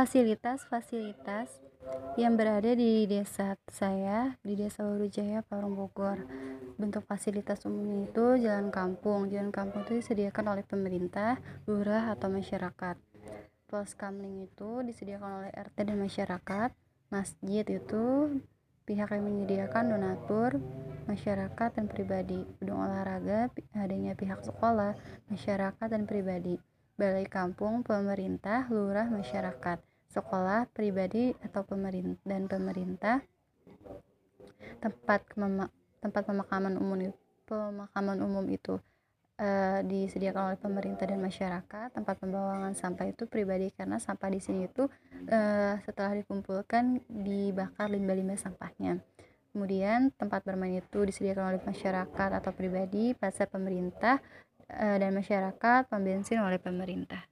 fasilitas-fasilitas yang berada di desa saya di desa Jaya Parung Bogor. Bentuk fasilitas umumnya itu jalan kampung. Jalan kampung itu disediakan oleh pemerintah lurah atau masyarakat. Pos kamling itu disediakan oleh RT dan masyarakat. Masjid itu pihak yang menyediakan donatur masyarakat dan pribadi. Gedung olahraga adanya pihak sekolah masyarakat dan pribadi. Balai kampung pemerintah lurah masyarakat sekolah pribadi atau pemerintah dan pemerintah. Tempat tempat pemakaman umum pemakaman umum itu e, disediakan oleh pemerintah dan masyarakat. Tempat pembuangan sampah itu pribadi karena sampah di sini itu e, setelah dikumpulkan dibakar limbah-limbah sampahnya. Kemudian tempat bermain itu disediakan oleh masyarakat atau pribadi pasar pemerintah e, dan masyarakat pembensin oleh pemerintah